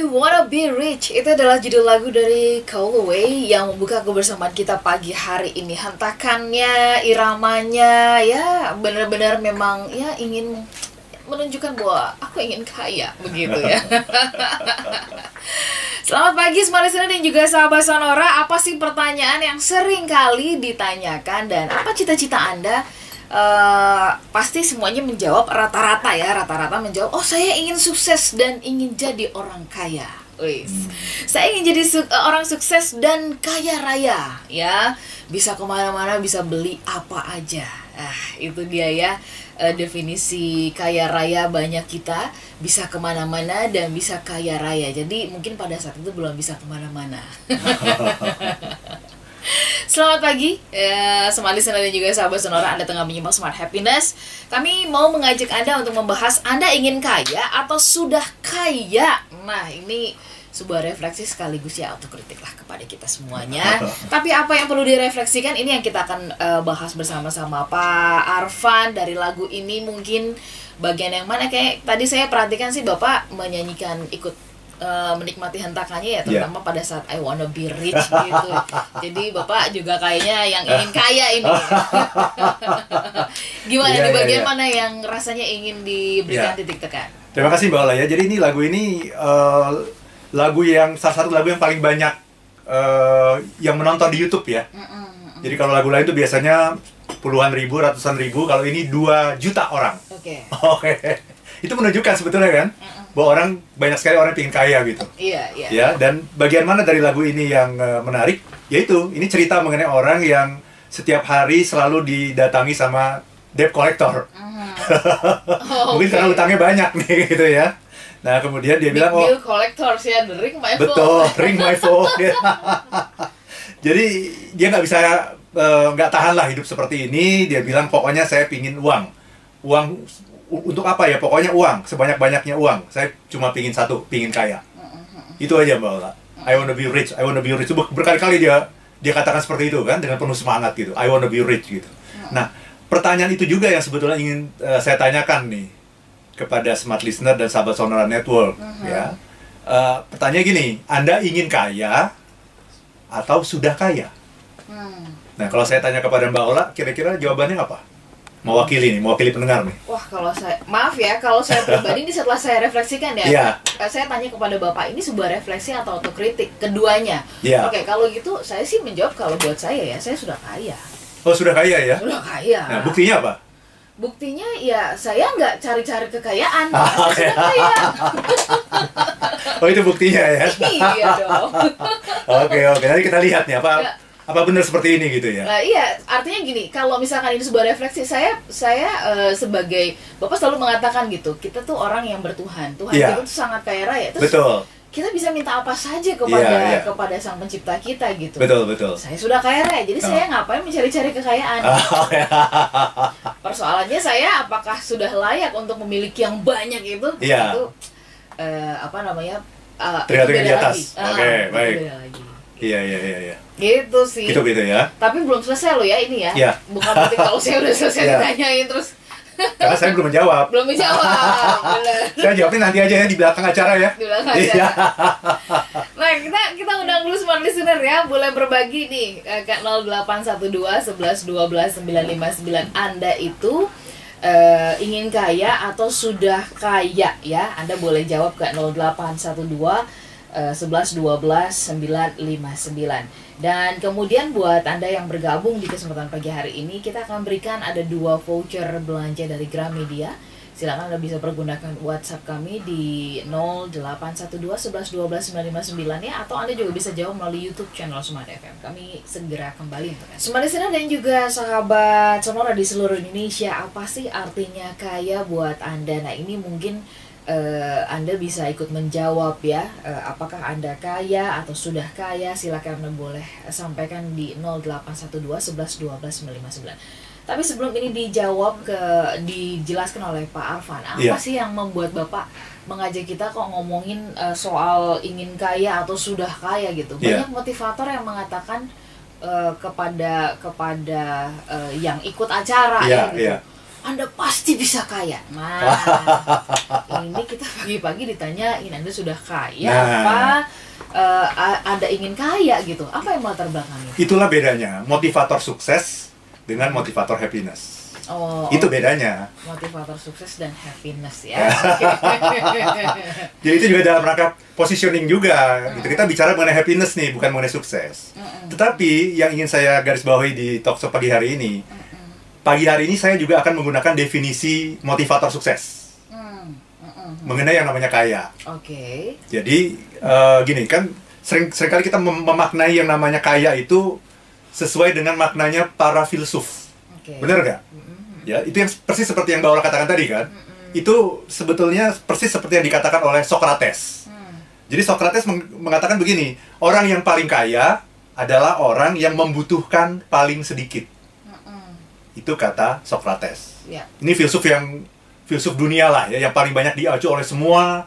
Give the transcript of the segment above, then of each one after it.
I Wanna Be Rich itu adalah judul lagu dari Callaway yang membuka kebersamaan kita pagi hari ini. Hentakannya, iramanya, ya benar-benar memang ya ingin menunjukkan bahwa aku ingin kaya begitu ya. Selamat pagi semua listener dan juga sahabat Sonora. Apa sih pertanyaan yang sering kali ditanyakan dan apa cita-cita Anda? Uh, pasti semuanya menjawab rata-rata ya rata-rata menjawab oh saya ingin sukses dan ingin jadi orang kaya. Wis. Hmm. Saya ingin jadi su orang sukses dan kaya raya ya. Bisa ke mana-mana bisa beli apa aja. Ah itu dia ya uh, definisi kaya raya banyak kita. Bisa ke mana-mana dan bisa kaya raya. Jadi mungkin pada saat itu belum bisa ke mana-mana Selamat pagi, ya, semua listener dan juga sahabat sonora Anda tengah menyimak Smart Happiness. Kami mau mengajak Anda untuk membahas Anda ingin kaya atau sudah kaya. Nah, ini sebuah refleksi sekaligus ya autokritik lah kepada kita semuanya. Tapi apa yang perlu direfleksikan ini yang kita akan uh, bahas bersama-sama Pak Arfan dari lagu ini mungkin bagian yang mana kayak tadi saya perhatikan sih Bapak menyanyikan ikut uh, menikmati hentakannya ya terutama yeah. pada saat I wanna be rich gitu. Jadi Bapak juga kayaknya yang ingin kaya ini. Gimana yeah, di iya, bagian yeah, yeah. mana yang rasanya ingin diberikan yeah. titik tekan? Terima kasih Mbak Ola ya. Jadi ini lagu ini uh, lagu yang salah satu lagu yang paling banyak uh, yang menonton di YouTube ya. Mm -mm. Jadi kalau lagu lain itu biasanya puluhan ribu, ratusan ribu. Kalau ini dua juta orang. Oke. Okay. Oke. Okay. Itu menunjukkan sebetulnya kan. Mm -mm bahwa orang banyak sekali orang yang ingin kaya gitu. Iya, iya. Ya, dan bagian mana dari lagu ini yang uh, menarik? Yaitu ini cerita mengenai orang yang setiap hari selalu didatangi sama debt collector. Mm. Oh, Mungkin okay. karena utangnya banyak nih gitu ya. Nah, kemudian dia Big bilang oh collector sih ya, ring my phone. Betul, ring my phone. Jadi dia nggak bisa eh, nggak uh, tahan lah hidup seperti ini. Dia bilang pokoknya saya pingin uang, uang untuk apa ya? Pokoknya uang sebanyak banyaknya uang. Saya cuma pingin satu pingin kaya. Itu aja mbak Ola. I wanna be rich I wanna be rich. Berkali-kali dia dia katakan seperti itu kan? Dengan penuh semangat gitu. I wanna be rich gitu. Nah pertanyaan itu juga yang sebetulnya ingin uh, saya tanyakan nih kepada smart listener dan sahabat sonora network ya. Uh, pertanyaan gini anda ingin kaya atau sudah kaya? Mm. nah kalau saya tanya kepada mbak Ola kira-kira jawabannya apa mewakili nih, mewakili pendengar nih. Wah, kalau saya maaf ya, kalau saya pribadi ini setelah saya refleksikan ya, yeah. saya tanya kepada Bapak ini sebuah refleksi atau otokritik keduanya. Yeah. Oke, kalau gitu saya sih menjawab kalau buat saya ya, saya sudah kaya. Oh, sudah kaya ya? Sudah kaya. Nah, buktinya apa? Buktinya ya saya nggak cari-cari kekayaan, saya sudah kaya. oh, itu buktinya ya? iya dong. Oke, oke. Nanti kita lihat nih apa ya apa benar seperti ini gitu ya? Uh, iya, artinya gini, kalau misalkan ini sebuah refleksi, saya saya uh, sebagai bapak selalu mengatakan gitu, kita tuh orang yang bertuhan, Tuhan yeah. tuh sangat kaya raya. Terus betul. Kita bisa minta apa saja kepada yeah, yeah. kepada sang pencipta kita gitu. Betul betul. Saya sudah kaya raya, jadi oh. saya ngapain mencari-cari kekayaan? Oh, ya. Persoalannya saya apakah sudah layak untuk memiliki yang banyak itu? Yeah. Itu uh, apa namanya? Uh, Tergantung di atas. Oke, okay, uh, baik. Iya iya iya. iya. Gitu sih. Gitu gitu ya. Tapi belum selesai lo ya ini ya. Iya. Bukan berarti kalau saya udah selesai yeah. ditanyain terus. Karena saya belum menjawab. Belum menjawab. saya jawabnya nanti aja ya di belakang acara ya. Di belakang acara. Iya. nah, kita kita undang dulu semua listener ya, boleh berbagi nih ke 0812 11 12 959 Anda itu uh, ingin kaya atau sudah kaya ya? Anda boleh jawab ke 0812 uh, 11 12 959. Dan kemudian buat Anda yang bergabung di kesempatan pagi hari ini, kita akan berikan ada dua voucher belanja dari Gramedia. Silakan Anda bisa pergunakan WhatsApp kami di 0812 11 12 959 ya atau Anda juga bisa jawab melalui YouTube channel Smart FM. Kami segera kembali untuk Smart Listener dan juga sahabat Sonora di seluruh Indonesia, apa sih artinya kaya buat Anda? Nah, ini mungkin uh, Anda bisa ikut menjawab ya uh, apakah Anda kaya atau sudah kaya silakan Anda boleh sampaikan di 0812 11 12 959 tapi sebelum ini dijawab ke dijelaskan oleh Pak Arfan apa yeah. sih yang membuat Bapak mengajak kita kok ngomongin uh, soal ingin kaya atau sudah kaya gitu iya. banyak yeah. motivator yang mengatakan uh, kepada kepada uh, yang ikut acara yeah, ya gitu yeah Anda pasti bisa kaya. Nah, ini kita pagi-pagi ditanyain Anda sudah kaya Nah. apa a- Anda ingin kaya gitu. Apa yang latar belakangnya? Itulah bedanya motivator sukses dengan motivator happiness. Oh, Itu oh, bedanya. motivator sukses dan happiness ya. Jadi itu juga dalam rangka positioning juga. Gitu. Kita bicara mengenai happiness nih, bukan mengenai sukses. Mm-mm. Tetapi yang ingin saya garis bawahi di talkshow pagi hari ini, pagi hari ini saya juga akan menggunakan definisi motivator sukses Mm, mm-mm. mengenai yang namanya kaya. Oke. Jadi eh, gini kan sering sering kali kita mem- memaknai yang namanya kaya itu sesuai dengan maknanya para filsuf. Oke. Benar nggak? Mm-mm. Ya, itu yang persis seperti yang Ola katakan tadi kan. Itu sebetulnya persis seperti yang dikatakan oleh Socrates. Mm. Jadi Socrates meng- mengatakan begini, orang yang paling kaya adalah orang yang membutuhkan paling sedikit. Itu kata Socrates. Ya. Ini filsuf yang filsuf dunia lah ya, yang paling banyak diacu oleh semua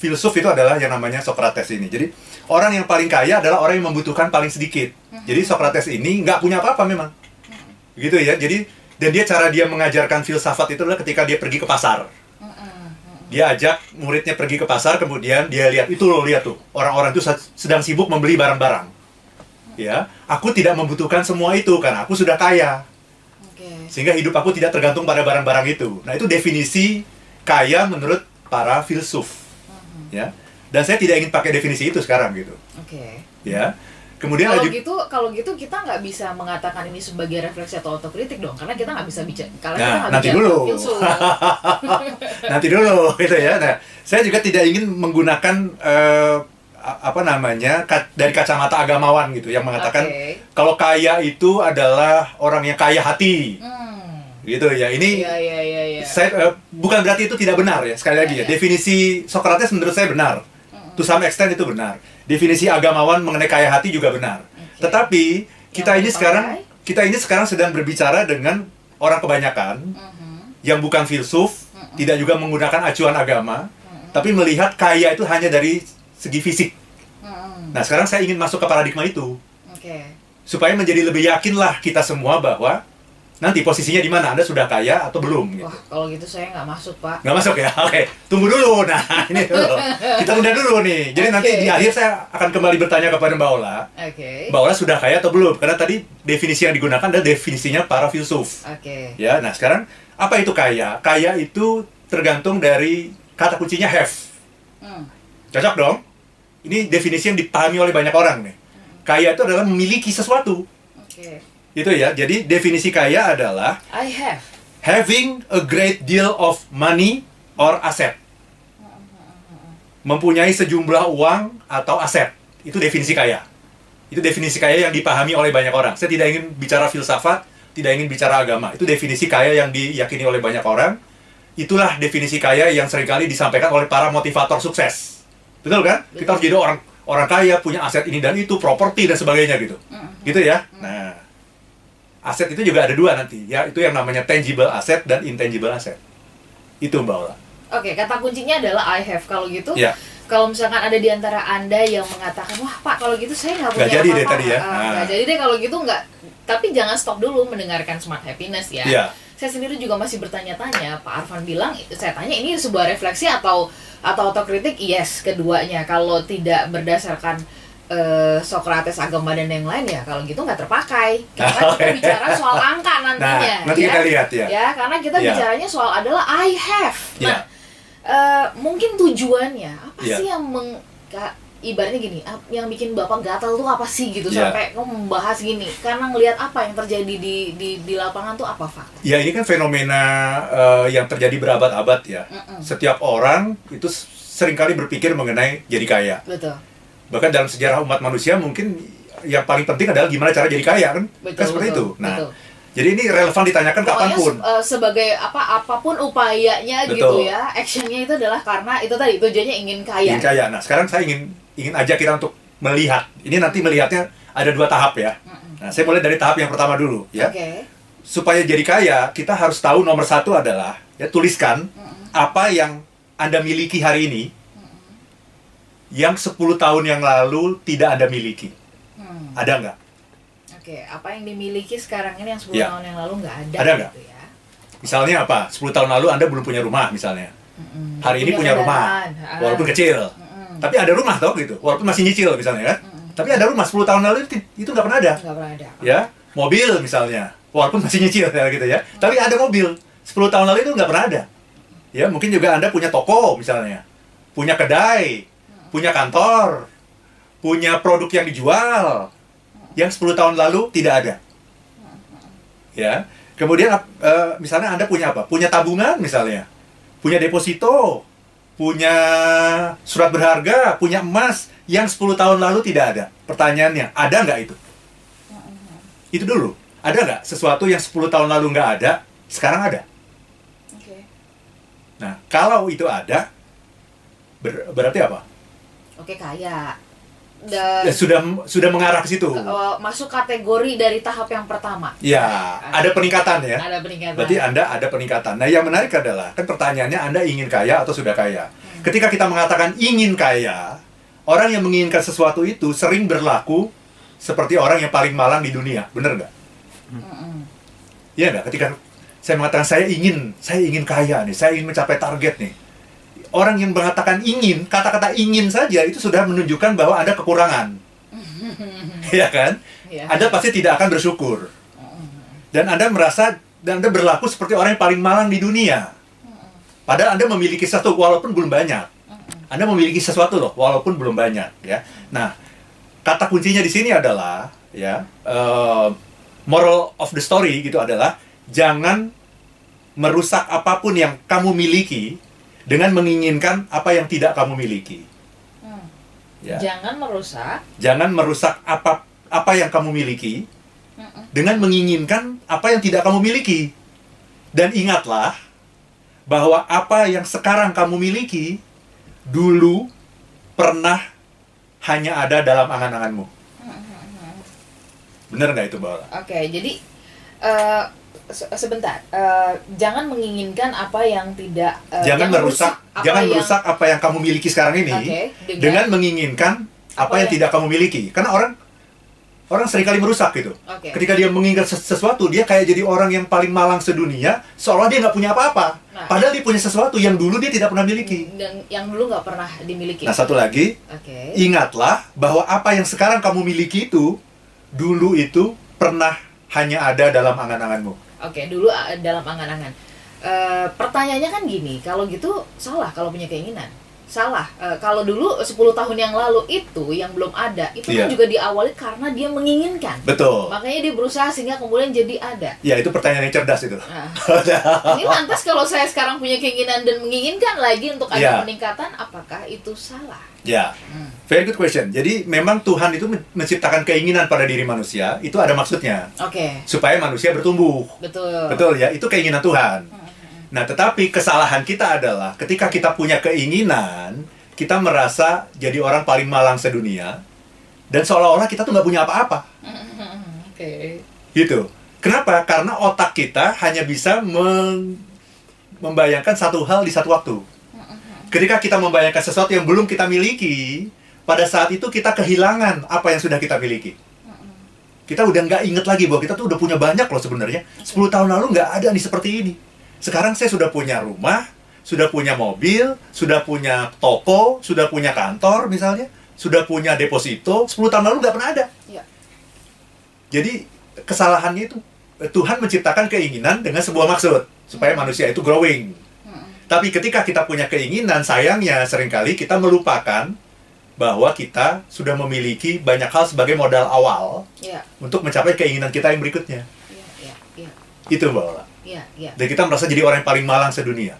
filsuf itu adalah yang namanya Socrates ini. Jadi orang yang paling kaya adalah orang yang membutuhkan paling sedikit. Jadi Socrates ini nggak punya apa-apa memang, gitu ya. Jadi dan dia cara dia mengajarkan filsafat itu adalah ketika dia pergi ke pasar. Dia ajak muridnya pergi ke pasar, kemudian dia lihat itu loh lihat tuh orang-orang itu se- sedang sibuk membeli barang-barang. Ya, aku tidak membutuhkan semua itu karena aku sudah kaya Oke. sehingga hidup aku tidak tergantung pada barang-barang itu. Nah, itu definisi kaya menurut para filsuf, Mhm. ya. Dan saya tidak ingin pakai definisi itu sekarang gitu, Oke. ya. Kemudian Kalau gitu, kalau gitu kita nggak bisa mengatakan ini sebagai refleksi atau otokritik dong, karena kita nggak bisa bicara. Karena Nah, kita nanti bicara dulu. nanti dulu gitu ya. Nah, saya juga tidak ingin menggunakan a- apa namanya dari kacamata agamawan gitu yang mengatakan Oke. kalau kaya itu adalah orang yang kaya hati, Hmm. gitu ya. Ini Iya iya iya. iya. saya eh, bukan berarti itu tidak benar ya sekali lagi Iya, ya iya. definisi Socrates menurut saya benar to some extent itu benar definisi agamawan mengenai kaya hati juga benar Oke. tetapi kita Yang ini dipakai? sekarang kita ini sekarang sedang berbicara dengan orang kebanyakan Mhm. yang bukan filsuf Mm-mm. tidak juga menggunakan acuan agama Mhm. tapi melihat kaya itu hanya dari segi fisik Mhm. nah sekarang saya ingin masuk ke paradigma itu Oke. supaya menjadi lebih yakinlah kita semua bahwa nanti posisinya di mana anda sudah kaya atau belum gitu. Wah kalau gitu saya nggak masuk pak. Nggak masuk ya? Oke, tunggu dulu. Nah, ini dulu. Kita tunda dulu nih. Jadi nanti Oke. di akhir saya akan kembali bertanya kepada Mbak Ola. Oke. Mbak Ola sudah kaya atau belum? Karena tadi definisi yang digunakan adalah definisinya para filsuf. Oke. Ya, nah sekarang apa itu kaya? Kaya itu tergantung dari kata kuncinya have. Hmm. Cocok dong? Ini definisi yang dipahami oleh banyak orang nih. Kaya itu adalah memiliki sesuatu. Oke. Itu ya. Jadi definisi kaya adalah I have. having a great deal of money or asset. Mempunyai sejumlah uang atau aset. Itu definisi kaya. Itu definisi kaya yang dipahami oleh banyak orang. Saya tidak ingin bicara filsafat, tidak ingin bicara agama. Itu definisi kaya yang diyakini oleh banyak orang. Itulah definisi kaya yang sering kali disampaikan oleh para motivator sukses. Betul kan? Kita harus jadi orang orang kaya, punya aset ini dan itu, properti dan sebagainya gitu. Mhm. Gitu ya. Nah, aset itu juga ada dua nanti. Ya, itu yang namanya tangible asset dan intangible asset. Itu Mbak Ola. Oke, kata kuncinya adalah I have. Kalau gitu, Ya. kalau misalkan ada di antara anda yang mengatakan, wah pak, kalau gitu saya nggak punya Nggak jadi deh apa-apa." tadi ya. Ah, Nah. jadi deh kalau gitu nggak. Tapi jangan stop dulu mendengarkan smart happiness ya. Iya. Saya sendiri juga masih bertanya-tanya. Pak Arfan bilang, saya tanya ini sebuah refleksi atau atau otokritik? Yes, keduanya. Kalau tidak berdasarkan eh, Socrates, agama dan yang lain ya, kalau gitu nggak terpakai. Karena kita bicara soal angka nantinya. Nah, nanti ya. kita lihat ya. Ya, karena kita Iya. bicaranya soal adalah I have. Iya. Nah, eh, mungkin tujuannya apa Iya. sih yang meng, ibaratnya gini, yang bikin bapak gatal tuh apa sih gitu Iya. sampai kamu membahas gini? Karena ngelihat apa yang terjadi di di di lapangan tuh apa fakta? Ya, ini kan fenomena eh, yang terjadi berabad-abad ya. Mm-mm. Setiap orang itu sering kali berpikir mengenai jadi kaya. Betul. Bahkan dalam sejarah umat manusia mungkin yang paling penting adalah gimana cara jadi kaya kan? Betul, kan seperti betul, itu. Nah, betul. jadi ini relevan ditanyakan Pokoknya kapan pun. se- eh, sebagai apa apa pun upayanya Betul. gitu ya, actionnya itu adalah karena itu tadi tujuannya ingin kaya. ingin kaya. Nah, sekarang saya ingin ingin ajak kita untuk melihat. Ini nanti melihatnya ada dua tahap ya. Nah, saya mulai dari tahap yang pertama dulu ya. Oke. Supaya jadi kaya, kita harus tahu nomor satu adalah ya tuliskan apa yang Anda miliki hari ini yang 10 tahun yang lalu tidak Anda miliki. Hmm. Ada nggak? Oke, apa yang dimiliki sekarang ini yang 10 Iya. tahun yang lalu nggak ada, Ada nggak? gitu ya. Misalnya apa? 10 tahun lalu Anda belum punya rumah misalnya. Mm-mm. Hari ini punya rumah. kendaraan. Ah. Walaupun kecil. Mm-mm. Tapi ada rumah toh gitu. Walaupun masih nyicil misalnya kan. Mm-mm. Tapi ada rumah 10 tahun lalu itu, itu nggak pernah ada. nggak pernah ada Ya, mobil misalnya. Walaupun masih nyicil ya gitu ya. Tapi ada mobil. 10 tahun lalu itu nggak pernah ada. Ya, mungkin juga Anda punya toko misalnya. Punya kedai, punya kantor, punya produk yang dijual. Yang 10 tahun lalu tidak ada. Ya. Kemudian eh, misalnya Anda punya apa? Punya tabungan misalnya. Punya deposito, punya surat berharga, punya emas yang 10 tahun lalu tidak ada. Pertanyaannya, ada nggak itu? Itu dulu. Ada nggak sesuatu yang 10 tahun lalu nggak ada, sekarang ada? oke Nah, kalau itu ada, ber- berarti apa? oke kaya Da- Ya, sudah sudah mengarah ke situ. oh, masuk kategori dari tahap yang pertama Ya, ada peningkatan ya. ada peningkatan Berarti Anda ada peningkatan. Nah, yang menarik adalah kan pertanyaannya Anda ingin kaya atau sudah kaya. Ketika kita mengatakan ingin kaya, orang yang menginginkan sesuatu itu sering berlaku seperti orang yang paling malang di dunia. Bener nggak? Iya nggak? Ketika saya mengatakan saya ingin, saya ingin kaya nih, saya ingin mencapai target nih. Orang yang mengatakan ingin, kata-kata ingin saja itu sudah menunjukkan bahwa Anda kekurangan. Iya kan? Iya. Anda pasti tidak akan bersyukur. Dan Anda merasa dan Anda berlaku seperti orang yang paling malang di dunia. Padahal Anda memiliki sesuatu walaupun belum banyak. Anda memiliki sesuatu loh walaupun belum banyak ya. Nah, kata kuncinya di sini adalah ya eh, moral of the story gitu adalah jangan merusak apa pun yang kamu miliki dengan menginginkan apa yang tidak kamu miliki. Hmm. Ya. jangan merusak Jangan merusak apa apa yang kamu miliki Mm-mm. dengan menginginkan apa yang tidak kamu miliki. Dan ingatlah bahwa apa yang sekarang kamu miliki dulu pernah hanya ada dalam angan-anganmu. Bener nggak itu, Mbak? Oke, jadi eh, se- sebentar, Eh, jangan menginginkan apa yang tidak eh, jangan merusak, jangan yang- merusak apa yang kamu miliki sekarang ini Oke, dengan, dengan menginginkan apa, Apa yang yang- tidak kamu miliki. Karena orang orang sering kali merusak gitu. Oke. Ketika dia mengingat ses- sesuatu, dia kayak jadi orang yang paling malang sedunia, seolah dia nggak punya apa-apa. Nah. Padahal dia punya sesuatu yang dulu dia tidak pernah miliki. dan yang dulu nggak pernah dimiliki. Nah, satu lagi, Oke. ingatlah bahwa apa yang sekarang kamu miliki itu dulu itu pernah hanya ada dalam angan-anganmu. Oke, dulu uh, dalam angan-angan. Eh, pertanyaannya kan gini, kalau gitu salah kalau punya keinginan. Salah. Eh, kalau dulu 10 tahun yang lalu itu yang belum ada, itu kan Iya. juga diawali karena dia menginginkan. Betul. Makanya dia berusaha sehingga kemudian jadi ada. Ya, itu pertanyaan yang cerdas itu. Nah, ini lantas kalau saya sekarang punya keinginan dan menginginkan lagi untuk ada Iya. peningkatan, apakah itu salah? ya, Hmm. very good question. Jadi memang Tuhan itu men- menciptakan keinginan pada diri manusia, itu ada maksudnya Oke, supaya manusia bertumbuh. betul. Betul ya, itu keinginan Tuhan. Hmm, Nah, tetapi kesalahan kita adalah ketika kita punya keinginan, kita merasa jadi orang paling malang sedunia, dan seolah-olah kita tuh nggak punya apa-apa. Oke. Gitu. Kenapa? Karena otak kita hanya bisa membayangkan satu hal di satu waktu. Ketika kita membayangkan sesuatu yang belum kita miliki, pada saat itu kita kehilangan apa yang sudah kita miliki. Kita udah nggak inget lagi bahwa kita tuh udah punya banyak loh sebenarnya. 10 tahun lalu nggak ada nih seperti ini. Sekarang saya sudah punya rumah, sudah punya mobil, sudah punya toko, sudah punya kantor misalnya, sudah punya deposito. 10 tahun lalu nggak pernah ada. Iya. Jadi kesalahannya itu Tuhan menciptakan keinginan dengan sebuah maksud supaya manusia itu growing. Hmm, Tapi ketika kita punya keinginan, sayangnya sering kali kita melupakan bahwa kita sudah memiliki banyak hal sebagai modal awal Iya, untuk mencapai keinginan kita yang berikutnya. iya, iya, iya, Itu Ola. Iya, iya. Dan kita merasa jadi orang yang paling malang sedunia.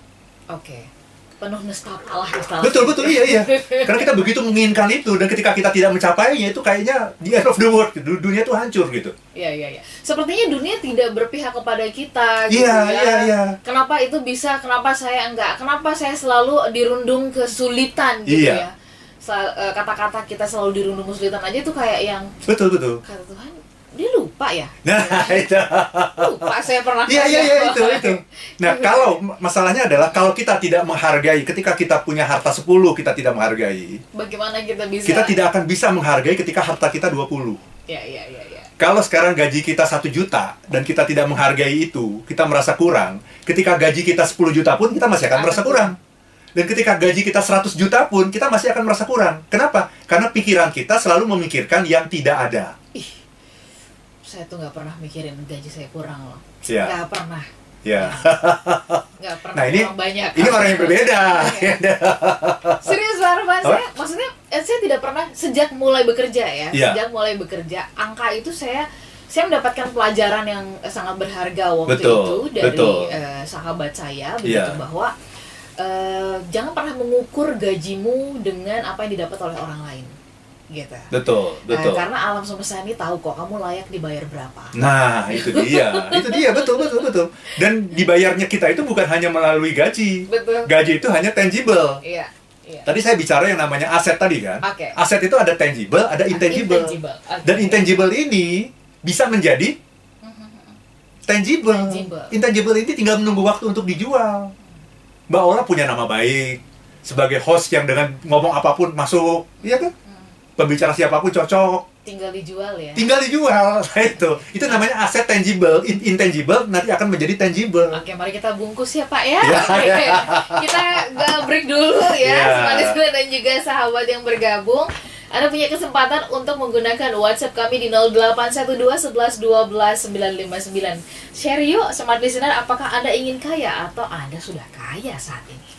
Oke. Penuh nestapa instalasi. Betul, betul, iya, iya. Karena kita begitu menginginkan itu, dan ketika kita tidak mencapainya, itu kayaknya the end of the world. Du- Dunia itu hancur gitu. Iya, iya, iya. Sepertinya dunia tidak berpihak kepada kita gitu Iya, ya. iya, iya. Kenapa itu bisa, kenapa saya enggak? Kenapa saya selalu dirundung kesulitan gitu Iya. ya? Eh, Kata-kata kita selalu dirundung kesulitan aja tuh kayak yang Betul, betul. kata Tuhan, dia lupa ya? Nah, itu. Lupa saya pernah Iya, iya, iya, itu, itu. Nah, kalau masalahnya adalah kalau kita tidak menghargai, ketika kita punya harta 10, kita tidak menghargai. Bagaimana kita bisa Kita tidak akan bisa menghargai ketika harta kita 20. Iya, iya, iya, iya. Kalau sekarang gaji kita satu juta dan kita tidak menghargai itu, kita merasa kurang. Ketika gaji kita 10 juta pun kita masih akan Akan merasa kurang. Dan ketika gaji kita 100 juta pun kita masih akan merasa kurang. Kenapa? Karena pikiran kita selalu memikirkan yang tidak ada. Ih, saya tuh nggak pernah mikirin gaji saya kurang loh. Iya. Nggak pernah. Ya. Nggak pernah Nah, ini- banyak. Ini orang yang berbeda. Iya. Serius Pak Arfan, Apa? saya maksudnya eh, saya tidak pernah sejak mulai bekerja ya, Iya. sejak mulai bekerja angka itu saya saya mendapatkan pelajaran yang sangat berharga waktu Betul, itu dari betul. eh, sahabat saya begitu Iya. bahwa eh, jangan pernah mengukur gajimu dengan apa yang didapat oleh orang lain gitu. betul, Eh, betul. karena alam semesta ini tahu kok kamu layak dibayar berapa. Nah, itu dia. Itu dia, betul, betul, betul. Dan dibayarnya kita itu bukan hanya melalui gaji. Betul. Gaji itu hanya tangible. Iya. Iya. Tadi saya bicara yang namanya aset tadi kan. Oke. Aset itu ada tangible, ada intangible. Intangible. Oke. Dan intangible ini bisa menjadi tangible. Tangible. Intangible ini tinggal menunggu waktu untuk dijual. Mbak Ola punya nama baik sebagai host yang dengan ngomong apa pun masuk, iya kan? Pembicara siapa pun cocok, tinggal dijual ya. tinggal dijual. Nah, itu. Itu namanya aset tangible, In- intangible nanti akan menjadi tangible. Oke, mari kita bungkus ya Pak ya. Ya, ya. Kita break dulu ya, Ya. Semanis dan juga sahabat yang bergabung. Anda punya kesempatan untuk menggunakan WhatsApp kami di 0812 11 12 959. Share yuk, smart listener, apakah Anda ingin kaya atau Anda sudah kaya saat ini?